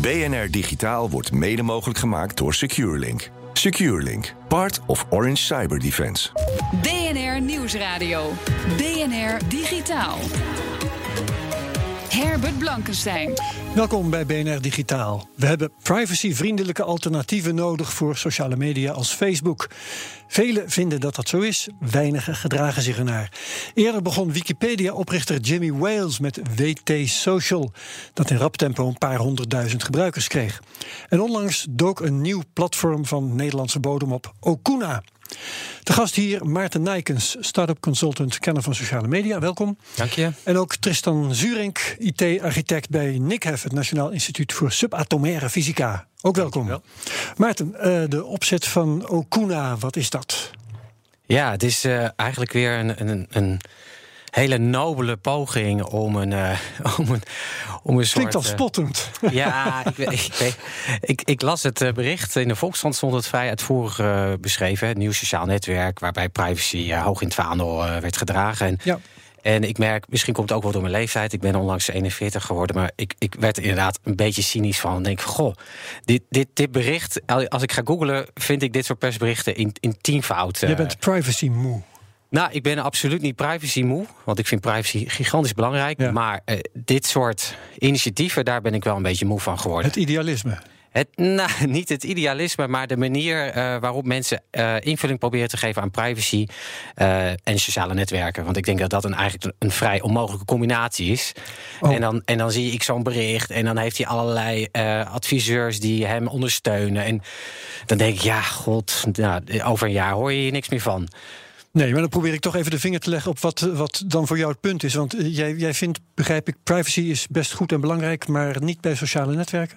BNR Digitaal wordt mede mogelijk gemaakt door SecureLink. SecureLink, part of Orange Cyber Defense. BNR Nieuwsradio. BNR Digitaal. Herbert Blankenstein. Welkom bij BNR Digitaal. We hebben privacyvriendelijke alternatieven nodig voor sociale media als Facebook. Velen vinden dat dat zo is, weinigen gedragen zich ernaar. Eerder begon Wikipedia-oprichter Jimmy Wales met WT Social, dat in rap tempo een paar honderdduizend gebruikers kreeg. En onlangs dook een nieuw platform van Nederlandse bodem op, Okuna. De gast hier, Maarten Nijkens, start-up consultant, kenner van sociale media. Welkom. Dank je. En ook Tristan Zurink, IT-architect bij NICHEF, het Nationaal Instituut voor Subatomaire Fysica. Ook welkom. Maarten, uh, de opzet van Okuna, wat is dat? Ja, het is uh, eigenlijk weer een, een, een hele nobele poging om een, uh, om een, om een soort... Klinkt al spottend. Uh, ja, ik, ik, ik, ik, las het bericht. In de Volkskrant stond het vrij uitvoerig uh, beschreven. Het nieuw sociaal netwerk waarbij privacy hoog in het vaandel werd gedragen. En, ja. En ik merk, misschien komt het ook wel door mijn leeftijd. Ik ben onlangs 41 geworden, maar ik, ik werd er inderdaad een beetje cynisch van. Ik denk, goh, dit, dit, dit bericht, als ik ga googlen, vind ik dit soort persberichten in, in tienvoud. Je bent privacy moe. Nou, ik ben absoluut niet privacy moe, want ik vind privacy gigantisch belangrijk. Ja. Maar uh, dit soort initiatieven, daar ben ik wel een beetje moe van geworden. Het idealisme. Het, nou, niet het idealisme, maar de manier uh, waarop mensen uh, invulling proberen te geven aan privacy uh, en sociale netwerken. Want ik denk dat dat een, eigenlijk een vrij onmogelijke combinatie is. Oh. En, dan, en dan zie ik zo'n bericht en dan heeft hij allerlei adviseurs die hem ondersteunen. En dan denk ik, ja, god, nou, over een jaar hoor je hier niks meer van. Nee, maar dan probeer ik toch even de vinger te leggen op wat, wat dan voor jou het punt is. Want jij, jij vindt, begrijp ik, privacy is best goed en belangrijk, maar niet bij sociale netwerken?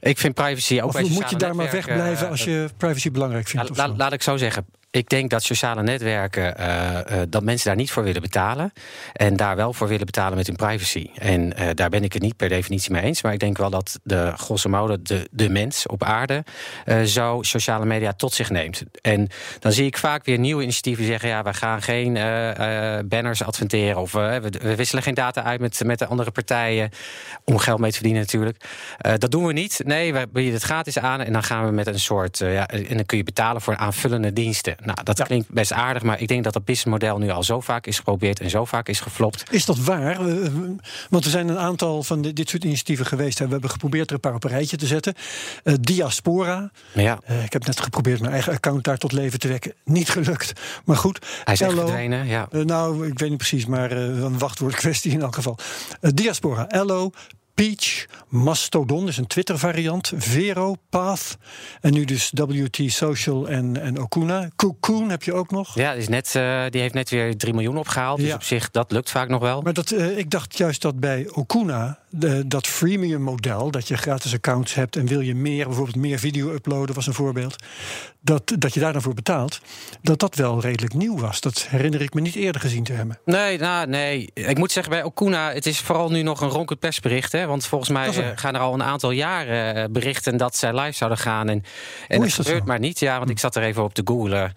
Ik vind privacy ook of bij moet je daar maar wegblijven als je privacy belangrijk vindt? La, la, laat ik zo zeggen. Ik denk dat sociale netwerken, uh, uh, dat mensen daar niet voor willen betalen. En daar wel voor willen betalen met hun privacy. En uh, daar ben ik het niet per definitie mee eens. Maar ik denk wel dat de grosso modo de, de mens op aarde zo sociale media tot zich neemt. En dan zie ik vaak weer nieuwe initiatieven zeggen: ja, we gaan geen banners adverteren. Of we, we, wisselen geen data uit met, met de andere partijen. Om geld mee te verdienen natuurlijk. dat doen we niet. Nee, we bieden het gratis aan. En dan gaan we met een soort. ja, en dan kun je betalen voor aanvullende diensten. Nou, dat ja. klinkt best aardig, maar ik denk dat dat businessmodel nu al zo vaak is geprobeerd en zo vaak is geflopt. Is dat waar? Want er zijn een aantal van dit soort initiatieven geweest. We hebben geprobeerd er een paar op een rijtje te zetten. Uh, Diaspora. Ja. Uh, ik heb net geprobeerd mijn eigen account daar tot leven te wekken. Niet gelukt. Maar goed. Hij is verdwenen, ja. Uh, nou, ik weet niet precies, maar een wachtwoord kwestie in elk geval. Diaspora, Ello, Peach, Mastodon is een Twitter-variant, Vero, Path en nu dus WT Social en, en Okuna. Cocoon heb je ook nog. Ja, die, is net, uh, die heeft net weer 3 miljoen opgehaald. Dus Ja. op zich, dat lukt vaak nog wel. Maar dat, uh, ik dacht juist dat bij Okuna, de, dat freemium model, dat je gratis accounts hebt en wil je meer, bijvoorbeeld meer video uploaden, was een voorbeeld, dat, dat je daar dan voor betaalt, dat dat wel redelijk nieuw was. Dat herinner ik me niet eerder gezien te hebben. Nee, nou, nee. Ik moet zeggen, bij Okuna, het is vooral nu nog een ronkend persbericht. Hè? Want volgens mij uh, waar. gaan er al een aantal jaren uh, berichten dat zij live zouden gaan. En, en dat gebeurt zo? maar niet. Ja, want ik zat er even op te googlen.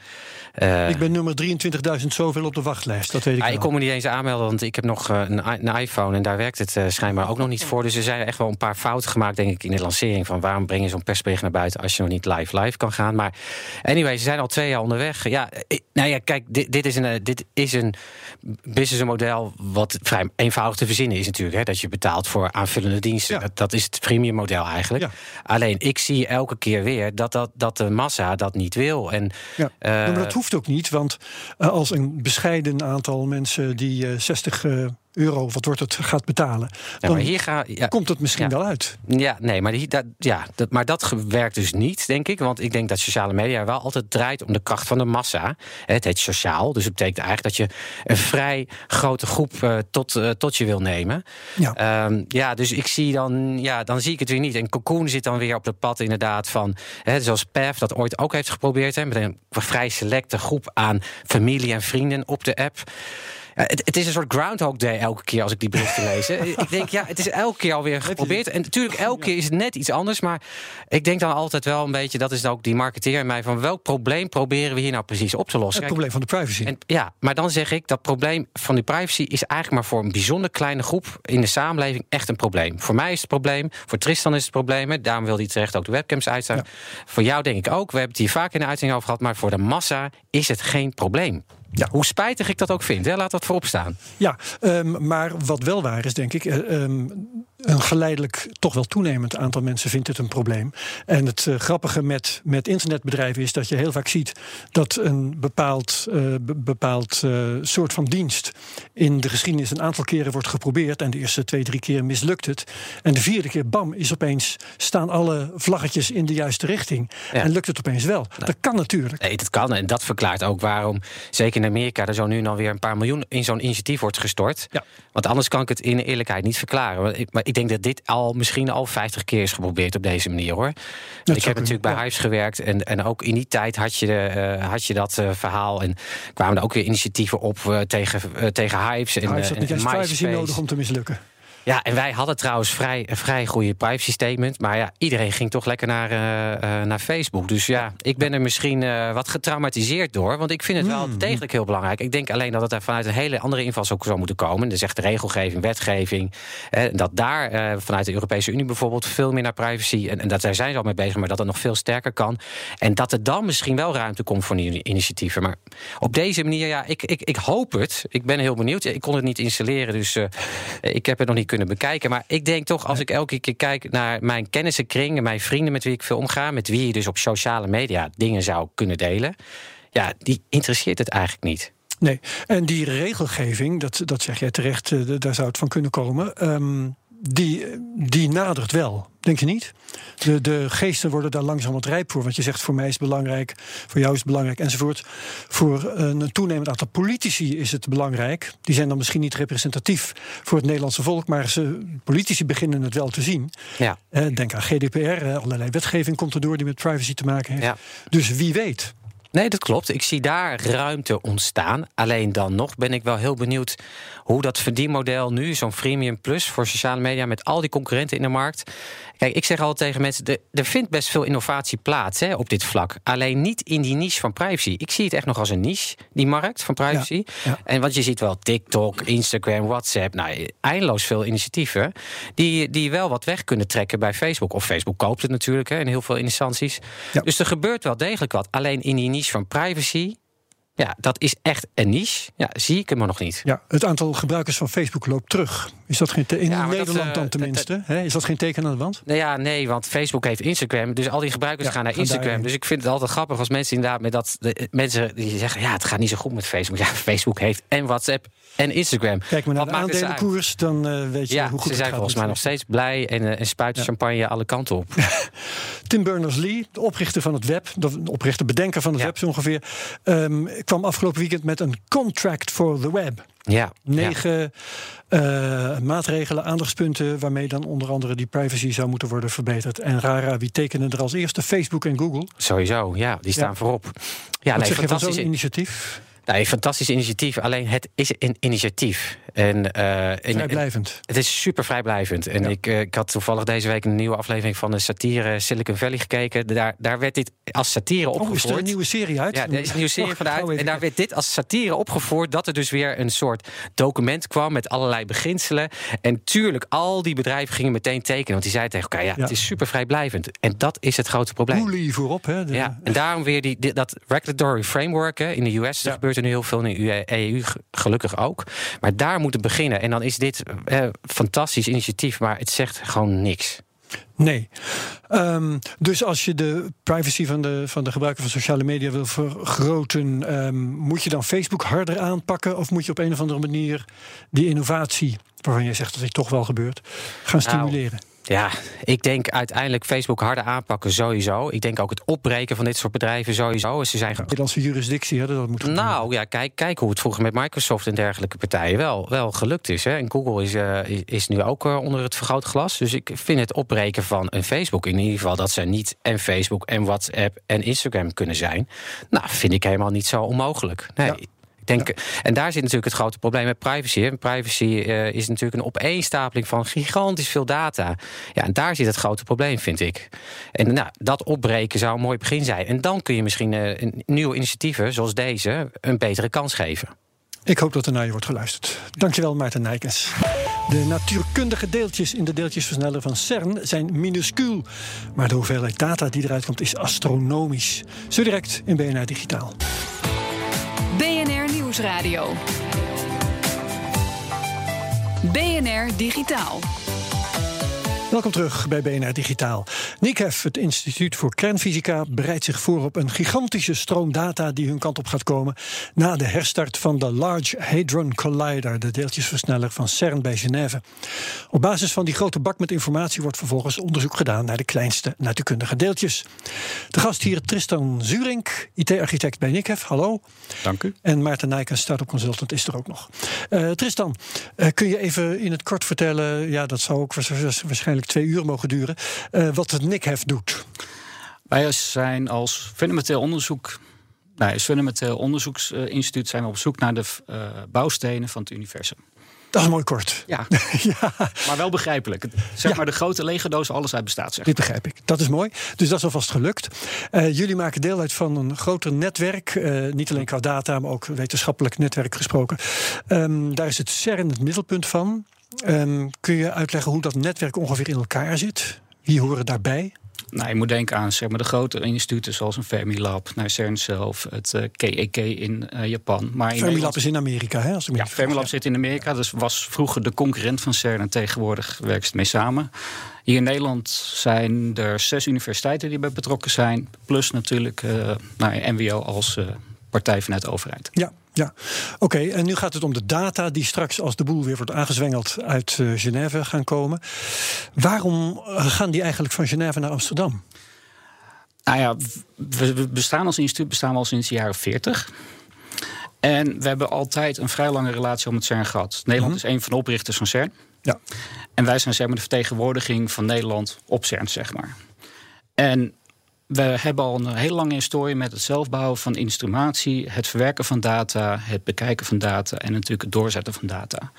Uh, ik ben nummer 23.000 zoveel op de wachtlijst, dat weet ik ah, ik kon me niet eens aanmelden, want ik heb nog een, een, iPhone en daar werkt het schijnbaar ook nog niet voor. Dus er zijn echt wel een paar fouten gemaakt, denk ik, in de lancering. Van waarom breng je zo'n persbericht naar buiten als je nog niet live live kan gaan. Maar anyway, ze zijn al twee jaar onderweg. Ja, nou ja, kijk, dit, dit, is een, eh, dit is een businessmodel wat vrij eenvoudig te verzinnen is natuurlijk. Hè, dat je betaalt voor aanvullende diensten. Ja. Dat, dat is het premium model eigenlijk. Ja. Alleen, ik zie elke keer weer dat, dat, dat de massa dat niet wil. En, Ja, eh, maar dat hoeft ook niet, want uh, als een bescheiden aantal mensen die uh, 60 uh, euro, wat wordt het, gaat betalen, Ja, maar hier ga, ja, komt het misschien ja. wel uit. Ja, nee, maar, die, dat, ja, dat, maar dat werkt dus niet, denk ik. Want ik denk dat sociale media wel altijd draait om de kracht van de massa. Het heet sociaal, dus het betekent eigenlijk dat je een vrij grote groep eh, tot, eh, tot je wil nemen. Ja. Ehm, ja, dus ik zie dan, ja, dan zie ik het weer niet. En Cocoon zit dan weer op het pad inderdaad van, hè, zoals Pef dat ooit ook heeft geprobeerd, hè, met een vrij selecte groep aan familie en vrienden op de app. Het, het is een soort Groundhog Day elke keer als ik die berichten lees. ik denk, ja, het is elke keer alweer geprobeerd. En natuurlijk, elke keer is het net iets anders. Maar ik denk dan altijd wel een beetje, dat is dan ook die marketeer in mij, van welk probleem proberen we hier nou precies op te lossen? Het Kijk, probleem van de privacy. en, ja, maar dan zeg ik dat probleem van die privacy is eigenlijk maar voor een bijzonder kleine groep in de samenleving echt een probleem. Voor mij is het probleem, voor Tristan is het probleem. hè. Daarom wil hij terecht ook de webcams uitstaan. Voor jou denk ik ook. We hebben het hier vaak in de uitzending over gehad. Maar voor de massa is het geen probleem. Ja. Hoe spijtig ik dat ook vind, hè? laat dat voorop staan. Ja, ehm, maar wat wel waar is, denk ik, eh, ehm, een geleidelijk toch wel toenemend aantal mensen vindt het een probleem. En het eh, grappige met, met internetbedrijven is dat je heel vaak ziet dat een bepaald, eh, be- bepaald eh, soort van dienst in de geschiedenis een aantal keren wordt geprobeerd. En de eerste twee, drie keer mislukt het. En de vierde keer, bam, is opeens staan alle vlaggetjes in de juiste richting. Ja. En lukt het opeens wel. Dat kan natuurlijk. Nee, dat kan. En dat verklaart ook waarom, zeker in Amerika, er zo nu dan weer een paar miljoen in zo'n initiatief wordt gestort. Ja. Want anders kan ik het in eerlijkheid niet verklaren. Maar ik denk dat dit al misschien al 50 keer is geprobeerd op deze manier hoor. ik zou heb natuurlijk bij ja. Hives gewerkt. En, en ook in die tijd had je, de, eh, had je dat eh, verhaal. En kwamen er ook weer initiatieven op eh, tegen, tegen Hives. En, dat en- niet en juist privacy nodig om te mislukken? Ja, en wij hadden trouwens vrij, een vrij goede privacy statement. Maar ja, iedereen ging toch lekker naar, eh, eh, naar Facebook. Dus ja, ik ben er misschien eh, wat getraumatiseerd door. Want ik vind het wel degelijk heel belangrijk. Ik denk alleen dat het er vanuit een hele andere invalshoek zou moeten komen. Dus echt regelgeving, wetgeving. Eh, dat daar vanuit de Europese Unie bijvoorbeeld veel meer naar privacy. En, en dat, daar zijn ze al mee bezig, maar dat het nog veel sterker kan. En dat er dan misschien wel ruimte komt voor nieuwe initiatieven. Maar op deze manier, ja, ik, ik, ik hoop het. Ik ben heel benieuwd. Ik kon het niet installeren, dus ik heb het nog niet kunnen bekijken. Maar ik denk toch, als ik elke keer kijk naar mijn kennissenkring... en mijn vrienden met wie ik veel omga... met wie je dus op sociale media dingen zou kunnen delen... ja, die interesseert het eigenlijk niet. Nee, en die regelgeving, dat, dat zeg jij terecht, eh, daar zou het van kunnen komen. ehm, die, die nadert wel, denk je niet? De, de geesten worden daar langzaam wat rijp voor. Want je zegt, voor mij is het belangrijk, voor jou is het belangrijk, enzovoort. Voor een toenemend aantal politici is het belangrijk. Die zijn dan misschien niet representatief voor het Nederlandse volk... maar ze, politici beginnen het wel te zien. Ja. Eh, denk aan GDPR, eh, allerlei wetgeving komt erdoor... die met privacy te maken heeft. Ja. Dus wie weet... Nee, dat klopt. Ik zie daar ruimte ontstaan. Alleen dan nog ben ik wel heel benieuwd hoe dat verdienmodel nu, zo'n freemium plus voor sociale media met al die concurrenten in de markt. Kijk, ik zeg altijd tegen mensen: er, vindt best veel innovatie plaats hè, op dit vlak. Alleen niet in die niche van privacy. Ik zie het echt nog als een niche, die markt van privacy. ja. En want je ziet wel TikTok, Instagram, WhatsApp, nou, eindeloos veel initiatieven. Die, die wel wat weg kunnen trekken bij Facebook. Of Facebook koopt het natuurlijk hè, in heel veel instanties. Ja. Dus er gebeurt wel degelijk wat. Alleen in die niche van privacy. Ja, dat is echt een niche. Ja, zie ik hem maar nog niet. Ja, het aantal gebruikers van Facebook loopt terug. Is dat geen in Ja, dat, Nederland eh, dan dat- tenminste? hè? Is dat geen teken aan de wand? Nou ja, nee, want Facebook heeft Instagram. Dus al die gebruikers Ja, gaan naar Instagram. Dus ik vind het altijd grappig als mensen inderdaad met dat. De, mensen die zeggen: ja, het gaat niet zo goed met Facebook. Ja, Facebook heeft en WhatsApp en Instagram. Kijk maar naar Wat de aandelenkoers, dan eh, weet je Ja, hoe goed ze het zijn gaat volgens mij nog steeds blij en, eh, en spuiten champagne alle kanten op. Tim Berners-Lee, de oprichter van het web, de oprichter, bedenker van het web zo ongeveer, ehm, kwam afgelopen weekend met een contract for the web. Ja, Negen eh, maatregelen, aandachtspunten, waarmee dan onder andere die privacy zou moeten worden verbeterd. En Rara, wie tekenen er als eerste? Facebook en Google. sowieso. Ja, die staan Ja. voorop. Ja, nee, fantastisch. zo'n initiatief? Nee, fantastisch initiatief. Alleen het is een initiatief. En, eh, en- en, Vrijblijvend. Het is super vrijblijvend. En Ja. ik, eh, ik had toevallig deze week een nieuwe aflevering van de satire Silicon Valley gekeken. Daar, daar werd dit als satire Oh, is opgevoerd. er een nieuwe serie uit? Ja, er is een nieuwe serie Och, van uit. gauw even En daar werd dit als satire opgevoerd. Dat er dus weer een soort document kwam met allerlei beginselen. En tuurlijk, al die bedrijven gingen meteen tekenen. Want die zeiden tegen elkaar, ja, Ja. het is super vrijblijvend. En dat is het grote probleem. Woolly voorop, hè? De- Ja, en daarom weer die, die- dat regulatory framework hè, in de US. Ja. Er gebeurt er nu heel veel in de EU, g- gelukkig ook. Maar daar moet het beginnen. En dan is dit eh, fantastisch initiatief, maar het zegt gewoon niks. Nee. Um, dus als je de privacy van de, van de gebruiker van sociale media wil vergroten, um, moet je dan Facebook harder aanpakken? Of moet je op een of andere manier die innovatie, waarvan je zegt dat het toch wel gebeurt, gaan nou, stimuleren? Nou. Ja, ik denk uiteindelijk Facebook harder aanpakken sowieso. Ik denk ook het opbreken van dit soort bedrijven sowieso. Ze zijn Nederlandse juridictie hadden dat moeten Nou ja, kijk, kijk hoe het vroeger met Microsoft en dergelijke partijen wel, wel gelukt is. Hè. En Google is, uh, is nu ook uh, onder het vergrootglas. Dus ik vind het opbreken van een Facebook in ieder geval dat ze niet en Facebook en WhatsApp en Instagram kunnen zijn. Nou, vind ik helemaal niet zo onmogelijk. Nee. Ja denk, En daar zit natuurlijk het grote probleem met privacy. Hè. Privacy uh, is natuurlijk een opeenstapeling van gigantisch veel data. Ja, en daar zit het grote probleem, vind ik. En nou, dat opbreken zou een mooi begin zijn. En dan kun je misschien uh, nieuwe initiatieven, zoals deze, een betere kans geven. Ik hoop dat er naar je wordt geluisterd. Dankjewel, Maarten Nijkens. De natuurkundige deeltjes in de deeltjesversneller van CERN zijn minuscuul. Maar de hoeveelheid data die eruit komt is astronomisch. Zo direct in BNR Digitaal. BNR Nieuwsradio. BNR Digitaal. Welkom terug bij BNR Digitaal. NICEF, het Instituut voor Kernfysica, bereidt zich voor op een gigantische stroom data die hun kant op gaat komen na de herstart van de Large Hadron Collider, de deeltjesversneller van CERN bij Genève. Op basis van die grote bak met informatie wordt vervolgens onderzoek gedaan naar de kleinste natuurkundige deeltjes. De gast hier Tristan Zurink, IT-architect bij NICEF. Hallo. Dank u. En Maarten Nijken, start-up consultant, is er ook nog. Uh, Tristan, uh, kun je even in het kort vertellen, ja, dat zou ook waarschijnlijk twee uur mogen duren. Uh, wat het NICHEF doet. Wij zijn als fundamenteel onderzoek. Nou, als fundamenteel onderzoeksinstituut zijn we op zoek naar de uh, bouwstenen van het universum. Dat is mooi kort. Ja, ja. maar wel begrijpelijk. Zeg ja. maar de grote lege doos, alles uit bestaat. Zeg. Dit begrijp ik. Dat is mooi. Dus dat is alvast gelukt. Uh, jullie maken deel uit van een groter netwerk. Uh, niet alleen qua data, maar ook wetenschappelijk netwerk gesproken. Um, daar is het CERN het middelpunt van. Um, kun je uitleggen hoe dat netwerk ongeveer in elkaar zit? Wie horen daarbij? Nou, je moet denken aan zeg maar, de grote instituten zoals een Fermilab, naar CERN zelf, het uh, KEK in uh, Japan. Maar in Fermilab is in Amerika, hè? Als ja, Fermilab zit in Amerika, dus was vroeger de concurrent van CERN en tegenwoordig werkt het mee samen. Hier in Nederland zijn er zes universiteiten die bij betrokken zijn, plus natuurlijk uh, nou, NWO als partij vanuit de overheid. Ja, ja, oké. En nu gaat het om de data die straks, als de boel weer wordt aangezwengeld, uit uh, Genève gaan komen. Waarom gaan die eigenlijk van Genève naar Amsterdam? Nou ja, we bestaan als instituut bestaan we al sinds de jaren 40. En we hebben altijd een vrij lange relatie met CERN gehad. Nederland mm -hmm. is een van de oprichters van CERN. Ja. En wij zijn zeg maar, de vertegenwoordiging van Nederland op CERN, zeg maar. En we hebben al een hele lange historie met het zelfbouwen van instrumatie, het verwerken van data, het bekijken van data en natuurlijk het doorzetten van data.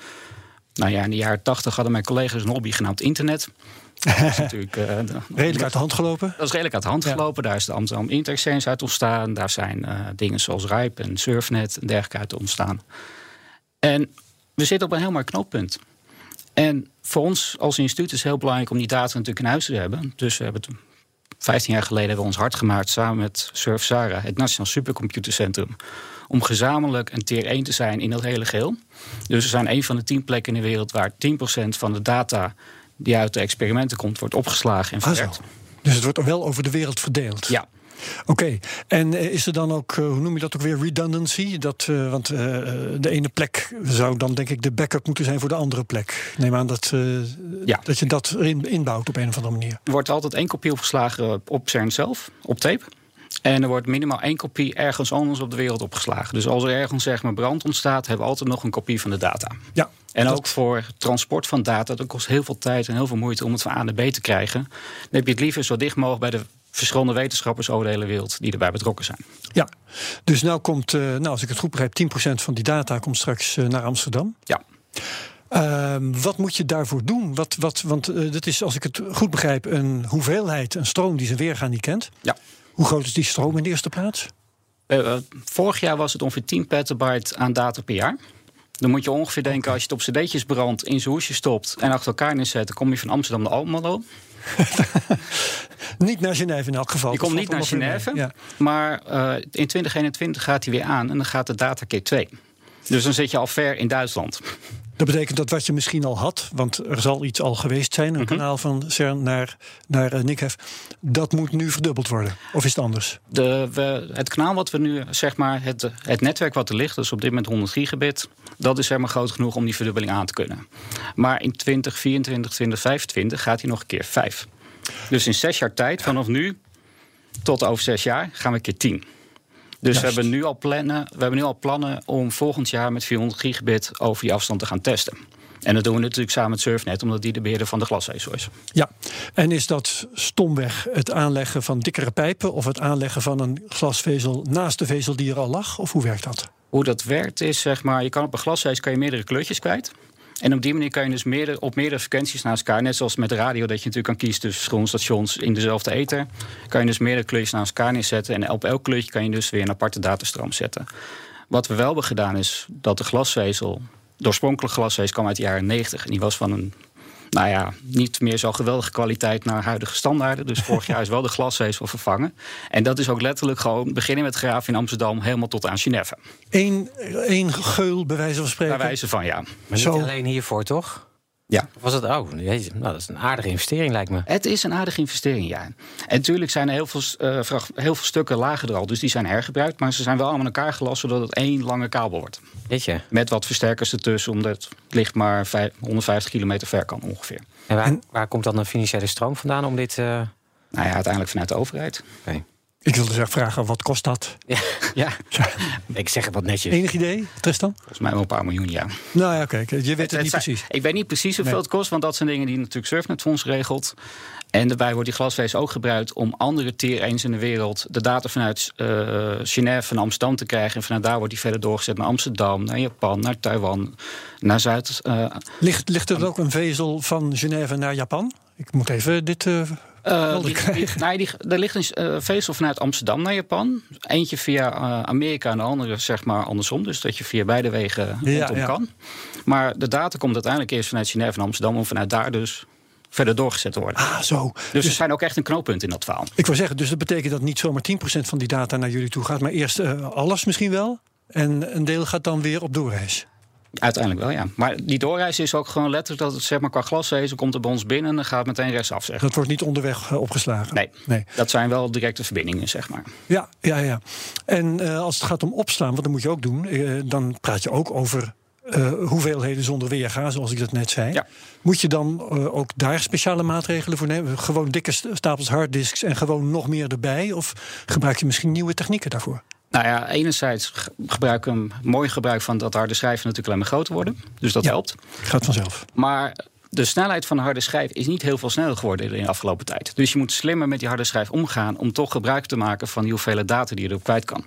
Nou ja, in de jaren tachtig hadden mijn collega's een hobby genaamd internet. Dat is natuurlijk, uh, redelijk uit de hand gelopen. Dat is redelijk uit de hand gelopen. Daar is de Amsterdam Interexchange uit ontstaan. Daar zijn uh, dingen zoals Ripe en Surfnet en dergelijke uit ontstaan. En we zitten op een heel mooi knooppunt. En voor ons als instituut is het heel belangrijk om die data natuurlijk in huis te hebben. Dus we hebben het 15 jaar geleden hebben we ons hard gemaakt samen met Surf Sara, het Nationaal Supercomputercentrum. Om gezamenlijk een tier 1 te zijn in het hele geheel. Dus we zijn een van de 10 plekken in de wereld waar 10% van de data die uit de experimenten komt, wordt opgeslagen en verwerkt. Ah, dus het wordt wel over de wereld verdeeld. Ja, Oké, okay. en is er dan ook, hoe noem je dat ook weer, redundancy? Dat, uh, want uh, de ene plek zou dan denk ik de backup moeten zijn voor de andere plek. Neem aan dat, uh, ja. dat je dat in, inbouwt op een of andere manier. Er wordt altijd één kopie opgeslagen op CERN zelf, op tape. En er wordt minimaal één kopie ergens anders op de wereld opgeslagen. Dus als er ergens zeg maar, brand ontstaat, hebben we altijd nog een kopie van de data. Ja, en dat... ook voor transport van data, dat kost heel veel tijd en heel veel moeite om het van A naar B te krijgen. Dan heb je het liever zo dicht mogelijk bij de verschillende wetenschappers over de hele wereld die erbij betrokken zijn. Ja, dus nou komt, uh, nou als ik het goed begrijp, 10% van die data komt straks uh, naar Amsterdam. Ja. Uh, wat moet je daarvoor doen? Wat, wat, want uh, dit is, als ik het goed begrijp, een hoeveelheid, een stroom die zijn weergaan niet kent. Ja. Hoe groot is die stroom in de eerste plaats? Uh, vorig jaar was het ongeveer 10 petabyte aan data per jaar. Dan moet je ongeveer denken, als je het op cd'tjes brandt, in zijn hoesje stopt en achter elkaar neerzet, dan kom je van Amsterdam naar Almelo. niet naar Genève in elk geval. Je komt niet naar Genève, ja. maar uh, in 2021 gaat hij weer aan en dan gaat de data keer 2. Dus dan zit je al ver in Duitsland. Dat betekent dat wat je misschien al had, want er zal iets al geweest zijn, een Mhm. kanaal van CERN naar, naar uh, Nikhef, dat moet nu verdubbeld worden. Of is het anders? De, we, het kanaal wat we nu, zeg maar, het, het netwerk wat er ligt, dus op dit moment 100 gigabit, dat is zeg maar groot genoeg om die verdubbeling aan te kunnen. Maar in 2024, 2025 gaat hij nog een keer 5. Dus in zes jaar tijd, vanaf nu tot over zes jaar, gaan we een keer 10. Dus we hebben, nu al plannen, we hebben nu al plannen om volgend jaar met 400 gigabit over die afstand te gaan testen. En dat doen we natuurlijk samen met Surfnet, omdat die de beheerder van de glasvezel is. Ja, en is dat stomweg het aanleggen van dikkere pijpen of het aanleggen van een glasvezel naast de vezel die er al lag? Of hoe werkt dat? Hoe dat werkt is, zeg maar, je kan op een glasvezel kan je meerdere kleurtjes kwijt. En op die manier kan je dus op meerdere frequenties naast elkaar, net zoals met radio, dat je natuurlijk kan kiezen tussen verschillende stations in dezelfde ether, kan je dus meerdere kleurtjes naast elkaar neerzetten. En op elk kleurtje kan je dus weer een aparte datastroom zetten. Wat we wel hebben gedaan is dat de glasvezel, de oorspronkelijke glasvezel kwam uit de jaren 90 en die was van een nou ja, niet meer zo geweldige kwaliteit naar huidige standaarden. Dus vorig jaar is wel de glasvezel vervangen. En dat is ook letterlijk gewoon beginnen met graven in Amsterdam helemaal tot aan Genève. Eén, één geul, bij wijze van spreken? Bij wijze van, ja. Maar niet Zo. alleen hiervoor, toch? Ja. Of was het, oh, jezus, nou, dat is een aardige investering, lijkt me. Het is een aardige investering, ja. En natuurlijk zijn er heel veel, uh, heel veel stukken lager er al, dus die zijn hergebruikt. Maar ze zijn wel allemaal aan elkaar gelast, zodat het één lange kabel wordt. Weet je? Met wat versterkers ertussen, omdat het licht maar 150 kilometer ver kan ongeveer. En waar, waar komt dan de financiële stroom vandaan om dit... Uh... Nou ja, uiteindelijk vanuit de overheid. Okay. Ik wilde dus vragen, wat kost dat? Ja, ja. ik zeg het wat netjes. Enig idee, Tristan? Volgens mij wel een paar miljoen, ja. Nou ja, kijk, je weet het, het niet zijn, precies. Ik weet niet precies hoeveel nee. het kost, want dat zijn dingen die natuurlijk Surfnet Fonds regelt. En daarbij wordt die glasvezel ook gebruikt om andere tier 1's in de wereld de data vanuit uh, Genève en Amsterdam te krijgen. En vanuit daar wordt die verder doorgezet naar Amsterdam, naar Japan, naar Taiwan, naar Zuid. Uh, ligt, ligt er ook een vezel van Genève naar Japan? Ik moet even dit. Uh, uh, die, die, nee, die, er ligt een uh, vezel vanuit Amsterdam naar Japan. Eentje via Amerika en de andere zeg maar andersom. Dus dat je via beide wegen ja, rondom ja. kan. Maar de data komt uiteindelijk eerst vanuit Genève en Amsterdam... om vanuit daar dus verder doorgezet te worden. Ah, zo. Dus, dus er zijn ook echt een knooppunt in dat verhaal. Ik wil zeggen, dus dat betekent dat niet zomaar 10% van die data naar jullie toe gaat... maar eerst alles misschien wel. En een deel gaat dan weer op doorreis. Uiteindelijk wel, ja. Maar die doorreis is ook gewoon letterlijk dat het zeg maar qua glasvezel komt er bij ons binnen en dan gaat meteen rechtsaf. Zeg. Dat wordt niet onderweg uh, opgeslagen. Nee, nee, dat zijn wel directe verbindingen, zeg maar. Ja, ja, ja. En uh, als het gaat om opslaan, want dat moet je ook doen, uh, dan praat je ook over uh, hoeveelheden zonder weerga, zoals ik dat net zei. Ja. Moet je dan uh, ook daar speciale maatregelen voor nemen? Gewoon dikke stapels harddisks en gewoon nog meer erbij? Of gebruik je misschien nieuwe technieken daarvoor? Nou ja, enerzijds gebruiken we een mooi gebruik van dat harde schijven natuurlijk alleen maar groter worden. Dus dat ja, helpt. Gaat vanzelf. Maar de snelheid van de harde schijf is niet heel veel sneller geworden in de afgelopen tijd. Dus je moet slimmer met die harde schijf omgaan om toch gebruik te maken van die hoeveelheid data die je erop kwijt kan.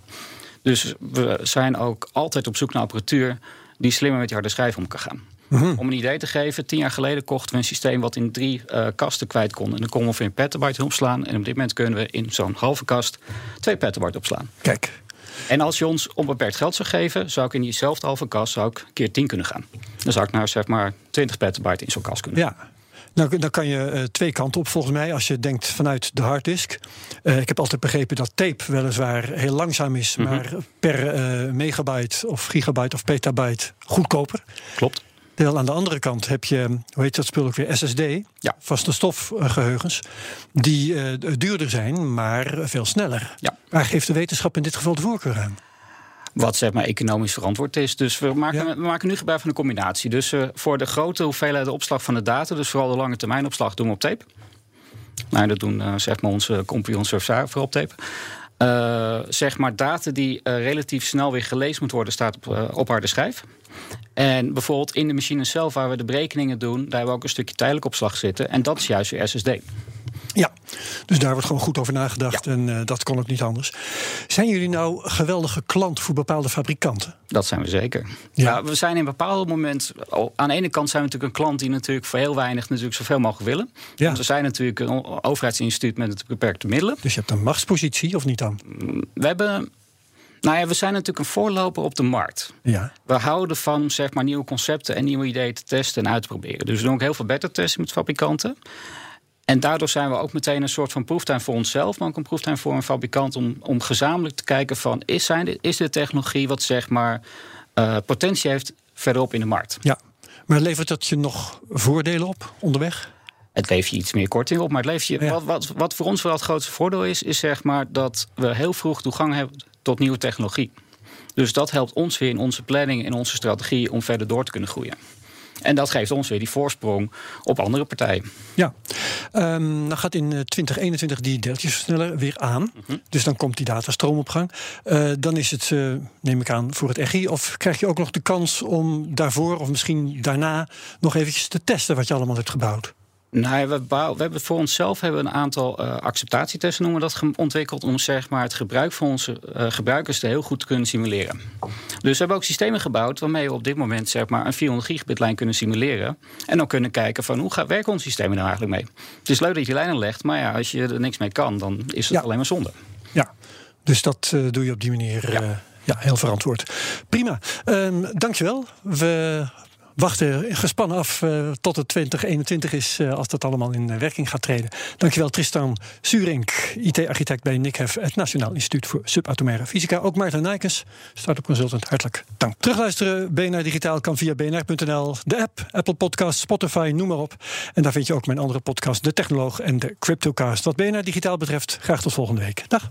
Dus we zijn ook altijd op zoek naar apparatuur die slimmer met die harde schijf om kan gaan. Mhm. Om een idee te geven, tien jaar geleden kochten we een systeem wat in drie uh, kasten kwijt kon. En dan konden we voor een petabyte opslaan. En op dit moment kunnen we in zo'n halve kast twee petabyte opslaan. Kijk. En als je ons onbeperkt geld zou geven, zou ik in diezelfde halve kast zou ik keer 10 kunnen gaan. Dan zou ik naar zeg maar 20 petabyte in zo'n kast kunnen. Ja. Nou, dan kan je uh, twee kanten op volgens mij als je denkt vanuit de harddisk. Uh, ik heb altijd begrepen dat tape weliswaar heel langzaam is, Mhm. mm -hmm. maar per uh, megabyte of gigabyte of petabyte goedkoper. Klopt. Terwijl aan de andere kant heb je, hoe heet dat spul ook weer, SSD, ja. vaste stofgeheugens, die uh, duurder zijn, maar veel sneller. Ja. Waar geeft de wetenschap in dit geval de voorkeur aan? Wat zeg maar economisch verantwoord is. Dus we maken, ja. we maken nu gebruik van een combinatie. Dus uh, voor de grote hoeveelheid opslag van de data, dus vooral de lange termijn opslag, doen we op tape. Nou, dat doen uh, zeg maar onze Surfsar voor op tape. Uh, zeg maar data die uh, relatief snel weer gelezen moet worden, staat op, uh, op harde schijf. En bijvoorbeeld in de machine zelf, waar we de berekeningen doen, daar hebben we ook een stukje tijdelijk opslag zitten. En dat is juist weer SSD. Ja, dus daar wordt gewoon goed over nagedacht ja. en uh, dat kon ook niet anders. Zijn jullie nou geweldige klant voor bepaalde fabrikanten? Dat zijn we zeker. Ja. ja we zijn in een bepaald moment. Aan de ene kant zijn we natuurlijk een klant die natuurlijk voor heel weinig natuurlijk zoveel mogelijk willen. Ja. Want we zijn natuurlijk een overheidsinstituut met beperkte middelen. Dus je hebt een machtspositie of niet dan? We hebben. Nou ja, we zijn natuurlijk een voorloper op de markt. Ja. We houden van zeg maar, nieuwe concepten en nieuwe ideeën te testen en uit te proberen. Dus we doen ook heel veel beta-testen met fabrikanten. En daardoor zijn we ook meteen een soort van proeftuin voor onszelf, maar ook een proeftuin voor een fabrikant om, om gezamenlijk te kijken van is, zijn dit, is de technologie wat zeg maar uh, potentie heeft verderop in de markt. Ja. Maar levert dat je nog voordelen op onderweg? Het levert je iets meer korting op, maar het levert je, wat, wat, wat voor ons wel het grootste voordeel is, is zeg maar dat we heel vroeg toegang hebben tot nieuwe technologie. Dus dat helpt ons weer in onze planning en onze strategie om verder door te kunnen groeien. En dat geeft ons weer die voorsprong op andere partijen. Ja, um, dan gaat in 2021 eh, die deeltjesversneller weer aan. Mhm. Dus dan komt die datastroom op gang. Uh, dan is het, uh, neem ik aan, voor het EGI. Of krijg je ook nog de kans om daarvoor of misschien daarna nog eventjes te testen wat je allemaal hebt gebouwd? Nou, we, we, hebben voor onszelf hebben een aantal uh, acceptatietesten noemen we dat ontwikkeld om zeg maar, het gebruik van onze uh, gebruikers heel goed te kunnen simuleren. Dus we hebben ook systemen gebouwd waarmee we op dit moment zeg maar, een 400 gigabit lijn kunnen simuleren. En dan kunnen kijken van hoe gaat, werken onze systemen nou eigenlijk mee. Het is leuk dat je lijnen legt, maar ja, als je er niks mee kan, dan is het alleen maar zonde. Ja, dus dat uh, doe je op die manier. Ja. ja heel verantwoord. Prima. Um, dankjewel. We wachten gespannen af uh, tot het 2021 is, uh, als dat allemaal in werking gaat treden. Dankjewel Tristan Surink, IT-architect bij NICHEF, het Nationaal Instituut voor Subatomaire Fysica. Ook Maarten Nijkens, startup consultant, hartelijk dank. Terugluisteren, BNR Digitaal kan via bnr.nl, de app, Apple Podcasts, Spotify, noem maar op. En daar vind je ook mijn andere podcast, De Technoloog en de Cryptocast. Wat BNR Digitaal betreft, graag tot volgende week. Dag.